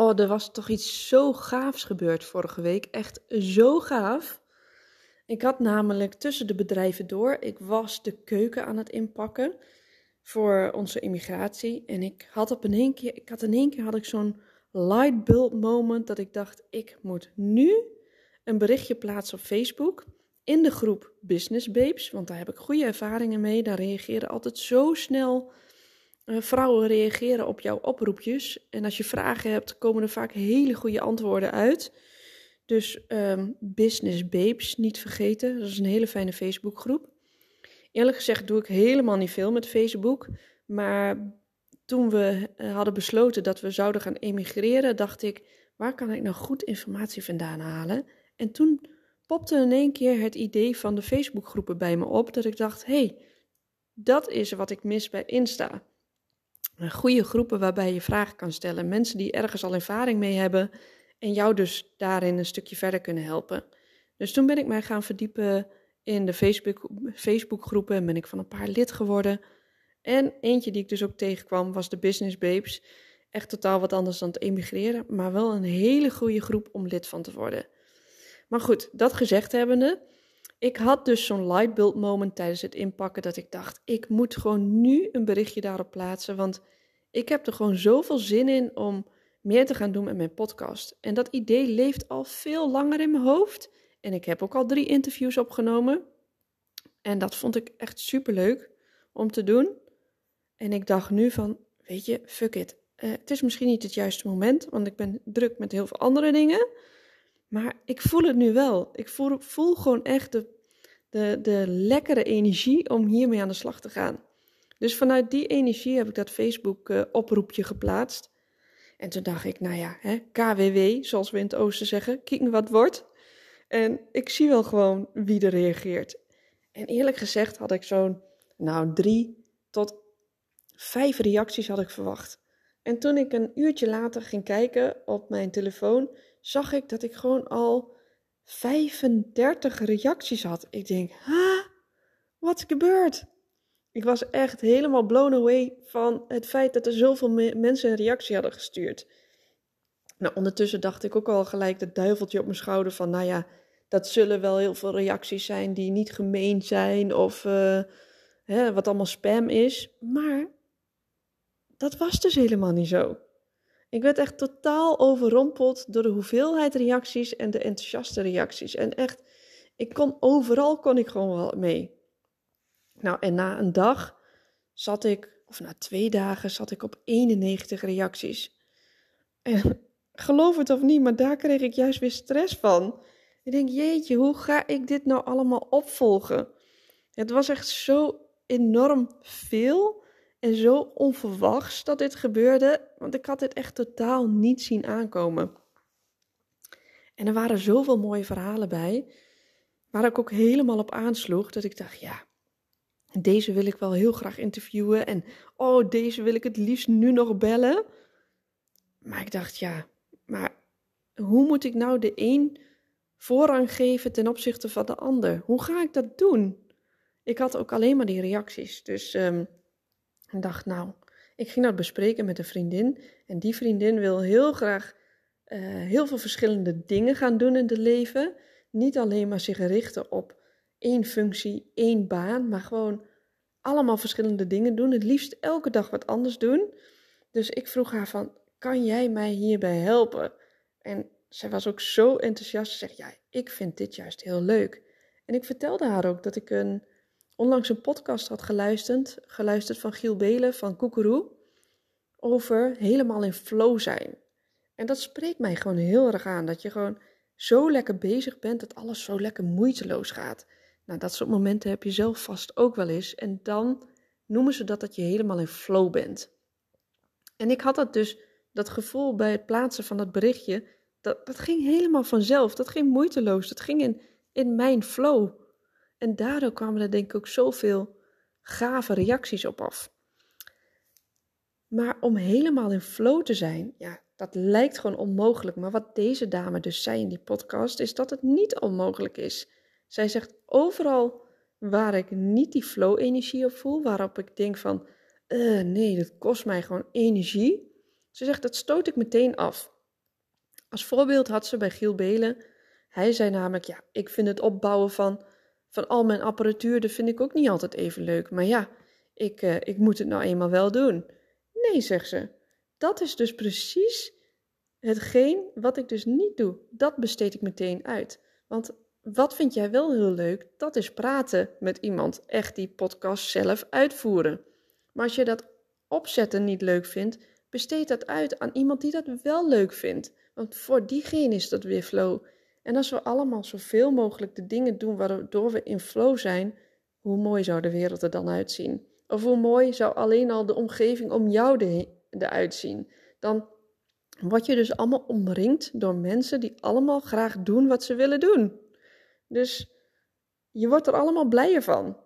Oh, er was toch iets zo gaafs gebeurd vorige week. Echt zo gaaf. Ik had namelijk tussen de bedrijven door, ik was de keuken aan het inpakken voor onze immigratie. En ik had op in één keer, ik had in één keer had ik zo'n light bulb moment dat ik dacht, ik moet nu een berichtje plaatsen op Facebook in de groep Business Babes, want daar heb ik goede ervaringen mee. Daar reageren altijd zo snel vrouwen reageren op jouw oproepjes. En als je vragen hebt, komen er vaak hele goede antwoorden uit. Dus um, Business Babes, niet vergeten. Dat is een hele fijne Facebookgroep. Eerlijk gezegd doe ik helemaal niet veel met Facebook. Maar toen we eh, hadden besloten dat we zouden gaan emigreren, dacht ik: waar kan ik nou goed informatie vandaan halen? En toen popte in één keer het idee van de Facebookgroepen bij me op. Dat ik dacht: hé, hey, dat is wat ik mis bij Insta goede groepen waarbij je vragen kan stellen. Mensen die ergens al ervaring mee hebben en jou dus daarin een stukje verder kunnen helpen. Dus toen ben ik mij gaan verdiepen in de Facebook, Facebookgroepen en ben ik van een paar lid geworden. En eentje die ik dus ook tegenkwam was de Business Babes. Echt totaal wat anders dan het emigreren, maar wel een hele goede groep om lid van te worden. Maar goed, dat gezegd hebbende, ik had dus zo'n lightbulb moment tijdens het inpakken dat ik dacht, ik moet gewoon nu een berichtje daarop plaatsen, want ik heb er gewoon zoveel zin in om meer te gaan doen met mijn podcast. En dat idee leeft al veel langer in mijn hoofd. En ik heb ook al drie interviews opgenomen. En dat vond ik echt super leuk om te doen. En ik dacht nu van, weet je, fuck it. Uh, het is misschien niet het juiste moment, want ik ben druk met heel veel andere dingen. Maar ik voel het nu wel. Ik voel, voel gewoon echt de, de, de lekkere energie om hiermee aan de slag te gaan. Dus vanuit die energie heb ik dat Facebook-oproepje geplaatst. En toen dacht ik, nou ja, hè, KWW, zoals we in het oosten zeggen, kijken wat wordt. En ik zie wel gewoon wie er reageert. En eerlijk gezegd had ik zo'n, nou, drie tot vijf reacties had ik verwacht. En toen ik een uurtje later ging kijken op mijn telefoon, zag ik dat ik gewoon al 35 reacties had. Ik denk, ha, wat gebeurt? Ik was echt helemaal blown away van het feit dat er zoveel mensen een reactie hadden gestuurd. Nou, ondertussen dacht ik ook al gelijk dat duiveltje op mijn schouder van, nou ja, dat zullen wel heel veel reacties zijn die niet gemeen zijn of uh, hè, wat allemaal spam is. Maar dat was dus helemaal niet zo. Ik werd echt totaal overrompeld door de hoeveelheid reacties en de enthousiaste reacties. En echt, ik kon overal kon ik gewoon wel mee. Nou, en na een dag zat ik, of na twee dagen, zat ik op 91 reacties. En geloof het of niet, maar daar kreeg ik juist weer stress van. Ik denk, jeetje, hoe ga ik dit nou allemaal opvolgen? Het was echt zo enorm veel en zo onverwachts dat dit gebeurde, want ik had dit echt totaal niet zien aankomen. En er waren zoveel mooie verhalen bij, waar ik ook helemaal op aansloeg, dat ik dacht, ja, deze wil ik wel heel graag interviewen. En oh, deze wil ik het liefst nu nog bellen. Maar ik dacht, ja, maar hoe moet ik nou de een voorrang geven ten opzichte van de ander? Hoe ga ik dat doen? Ik had ook alleen maar die reacties. Dus um, ik dacht, nou, ik ging dat bespreken met een vriendin. En die vriendin wil heel graag uh, heel veel verschillende dingen gaan doen in het leven. Niet alleen maar zich richten op één functie, één baan, maar gewoon allemaal verschillende dingen doen. Het liefst elke dag wat anders doen. Dus ik vroeg haar van, kan jij mij hierbij helpen? En zij was ook zo enthousiast. Ze zegt, ja, ik vind dit juist heel leuk. En ik vertelde haar ook dat ik een, onlangs een podcast had geluisterd, geluisterd van Giel Belen van Koekeroe, over helemaal in flow zijn. En dat spreekt mij gewoon heel erg aan, dat je gewoon zo lekker bezig bent, dat alles zo lekker moeiteloos gaat. Nou, dat soort momenten heb je zelf vast ook wel eens. En dan noemen ze dat dat je helemaal in flow bent. En ik had dat dus, dat gevoel bij het plaatsen van dat berichtje, Dat, dat ging helemaal vanzelf. Dat ging moeiteloos. Dat ging in, in mijn flow. En daardoor kwamen er denk ik ook zoveel gave reacties op af. Maar om helemaal in flow te zijn, ja, dat lijkt gewoon onmogelijk. Maar wat deze dame dus zei in die podcast, is dat het niet onmogelijk is. Zij zegt overal waar ik niet die flow-energie op voel, waarop ik denk van, uh, nee, dat kost mij gewoon energie. Ze zegt, dat stoot ik meteen af. Als voorbeeld had ze bij Giel Belen, hij zei namelijk, ja, ik vind het opbouwen van, van al mijn apparatuur, dat vind ik ook niet altijd even leuk. Maar ja, ik, uh, ik moet het nou eenmaal wel doen. Nee, zegt ze, dat is dus precies hetgeen wat ik dus niet doe. Dat besteed ik meteen uit. Want wat vind jij wel heel leuk? Dat is praten met iemand. Echt die podcast zelf uitvoeren. Maar als je dat opzetten niet leuk vindt, besteed dat uit aan iemand die dat wel leuk vindt. Want voor diegene is dat weer flow. En als we allemaal zoveel mogelijk de dingen doen waardoor we in flow zijn, hoe mooi zou de wereld er dan uitzien? Of hoe mooi zou alleen al de omgeving om jou eruit zien? Dan word je dus allemaal omringd door mensen die allemaal graag doen wat ze willen doen. Dus je wordt er allemaal blijer van.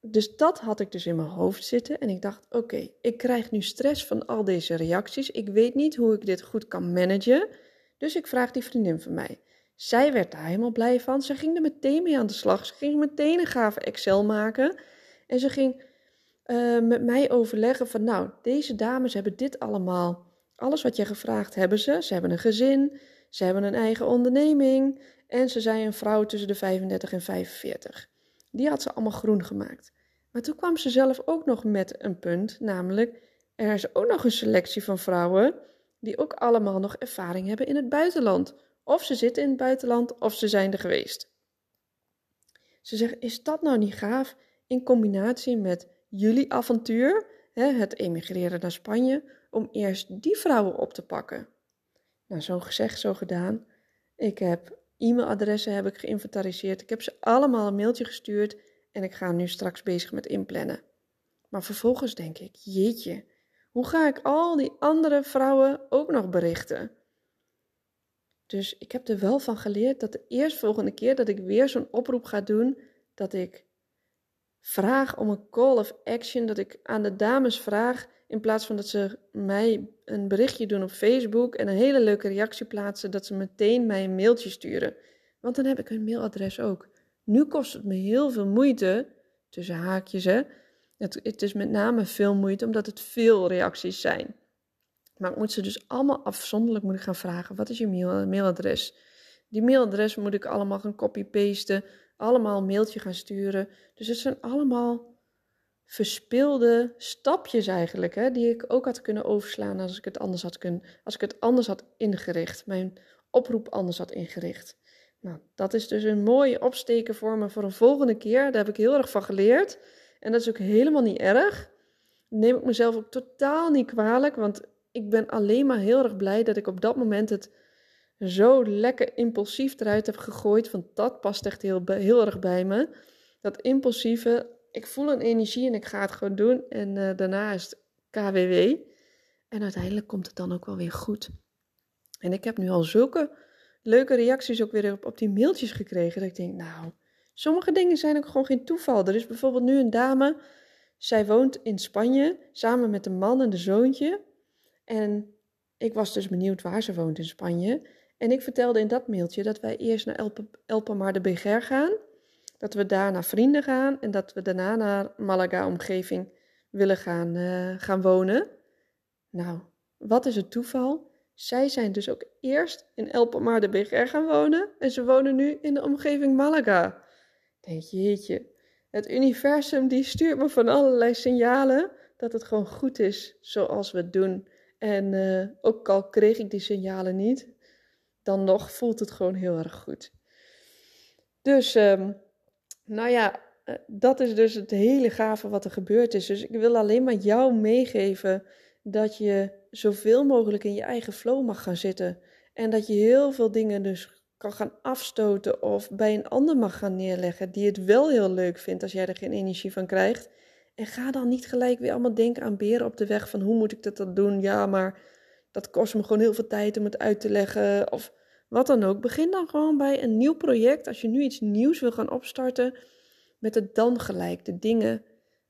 Dus dat had ik dus in mijn hoofd zitten en ik dacht: oké, ik krijg nu stress van al deze reacties. Ik weet niet hoe ik dit goed kan managen. Dus ik vraag die vriendin van mij. Zij werd daar helemaal blij van. Ze ging er meteen mee aan de slag. Ze ging meteen een gave Excel maken. En ze ging uh, met mij overleggen van, nou, deze dames hebben dit allemaal. Alles wat je gevraagd hebben ze. Ze hebben een gezin, ze hebben een eigen onderneming en ze zijn een vrouw tussen de 35 en 45. Die had ze allemaal groen gemaakt. Maar toen kwam ze zelf ook nog met een punt, namelijk er is ook nog een selectie van vrouwen die ook allemaal nog ervaring hebben in het buitenland. Of ze zitten in het buitenland of ze zijn er geweest. Ze zegt: Is dat nou niet gaaf in combinatie met jullie avontuur, het emigreren naar Spanje, om eerst die vrouwen op te pakken? Nou, zo gezegd, zo gedaan. Ik heb e-mailadressen heb ik geïnventariseerd. Ik heb ze allemaal een mailtje gestuurd en ik ga nu straks bezig met inplannen. Maar vervolgens denk ik, jeetje, hoe ga ik al die andere vrouwen ook nog berichten? Dus ik heb er wel van geleerd dat de eerstvolgende keer dat ik weer zo'n oproep ga doen, dat ik vraag om een call of action, dat ik aan de dames vraag, in plaats van dat ze mij een berichtje doen op Facebook en een hele leuke reactie plaatsen, dat ze meteen mij een mailtje sturen. Want dan heb ik hun mailadres ook. Nu kost het me heel veel moeite, tussen haakjes hè. Het, het is met name veel moeite omdat het veel reacties zijn. Maar ik moet ze dus allemaal afzonderlijk moeten gaan vragen. Wat is je mail, mailadres? Die mailadres moet ik allemaal gaan copy-pasten. Allemaal een mailtje gaan sturen. Dus het zijn allemaal verspilde stapjes eigenlijk. Hè, die ik ook had kunnen overslaan als ik het anders had, kunnen, als ik het anders had ingericht. Mijn oproep anders had ingericht. Nou, dat is dus een mooie opsteken voor me voor een volgende keer. Daar heb ik heel erg van geleerd. En dat is ook helemaal niet erg. neem ik mezelf ook totaal niet kwalijk. Want ik ben alleen maar heel erg blij dat ik op dat moment het zo lekker impulsief eruit heb gegooid. Want dat past echt heel, heel erg bij me. Dat impulsieve, ik voel een energie en ik ga het gewoon doen. En uh, daarna is het KWW. En uiteindelijk komt het dan ook wel weer goed. En ik heb nu al zulke leuke reacties ook weer op, op die mailtjes gekregen. Dat ik denk, nou, sommige dingen zijn ook gewoon geen toeval. Er is bijvoorbeeld nu een dame, zij woont in Spanje samen met een man en de zoontje. En ik was dus benieuwd waar ze woont in Spanje. En ik vertelde in dat mailtje dat wij eerst naar El, de Beger gaan. Dat we daar naar vrienden gaan en dat we daarna naar Malaga-omgeving willen gaan, uh, gaan wonen. Nou, wat is het toeval? Zij zijn dus ook eerst in El de Beger gaan wonen en ze wonen nu in de omgeving Malaga. Denk jeetje, het universum die stuurt me van allerlei signalen dat het gewoon goed is zoals we het doen. En uh, ook al kreeg ik die signalen niet, dan nog voelt het gewoon heel erg goed. Dus, um, nou ja, uh, dat is dus het hele gave wat er gebeurd is. Dus ik wil alleen maar jou meegeven dat je zoveel mogelijk in je eigen flow mag gaan zitten. En dat je heel veel dingen dus kan gaan afstoten of bij een ander mag gaan neerleggen die het wel heel leuk vindt als jij er geen energie van krijgt. En ga dan niet gelijk weer allemaal denken aan beren op de weg van hoe moet ik dat dan doen? Ja, maar dat kost me gewoon heel veel tijd om het uit te leggen. Of wat dan ook. Begin dan gewoon bij een nieuw project. Als je nu iets nieuws wil gaan opstarten, met het dan gelijk de dingen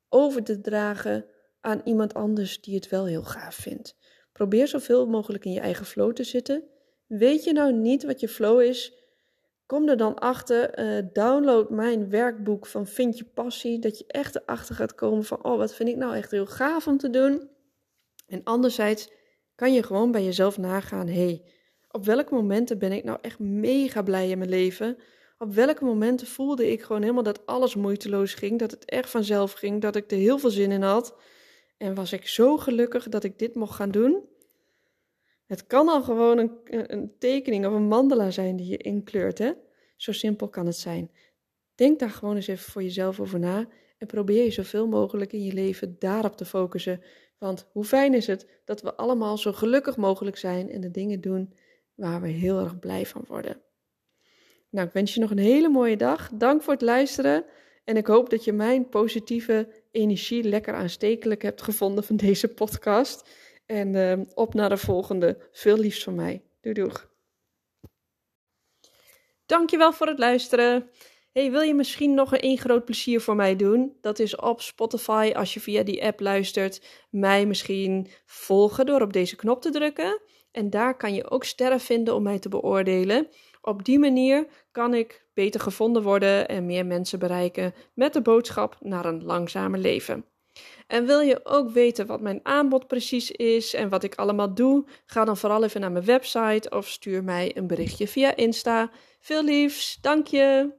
over te dragen aan iemand anders die het wel heel gaaf vindt. Probeer zoveel mogelijk in je eigen flow te zitten. Weet je nou niet wat je flow is? Kom er dan achter. Uh, download mijn werkboek van Vind je passie. Dat je echt erachter gaat komen van: oh, wat vind ik nou echt heel gaaf om te doen. En anderzijds kan je gewoon bij jezelf nagaan: hey, op welke momenten ben ik nou echt mega blij in mijn leven? Op welke momenten voelde ik gewoon helemaal dat alles moeiteloos ging, dat het echt vanzelf ging, dat ik er heel veel zin in had? En was ik zo gelukkig dat ik dit mocht gaan doen? Het kan al gewoon een, een tekening of een mandala zijn die je inkleurt, hè? Zo simpel kan het zijn. Denk daar gewoon eens even voor jezelf over na en probeer je zoveel mogelijk in je leven daarop te focussen. Want hoe fijn is het dat we allemaal zo gelukkig mogelijk zijn en de dingen doen waar we heel erg blij van worden. Nou, ik wens je nog een hele mooie dag. Dank voor het luisteren. En ik hoop dat je mijn positieve energie lekker aanstekelijk hebt gevonden van deze podcast. En uh, op naar de volgende. Veel liefs van mij. Doei doeg. Dankjewel voor het luisteren. Hey, wil je misschien nog een groot plezier voor mij doen? Dat is op Spotify, als je via die app luistert, mij misschien volgen door op deze knop te drukken. En daar kan je ook sterren vinden om mij te beoordelen. Op die manier kan ik beter gevonden worden en meer mensen bereiken met de boodschap naar een langzamer leven. En wil je ook weten wat mijn aanbod precies is en wat ik allemaal doe? Ga dan vooral even naar mijn website of stuur mij een berichtje via Insta. Veel liefs, dank je!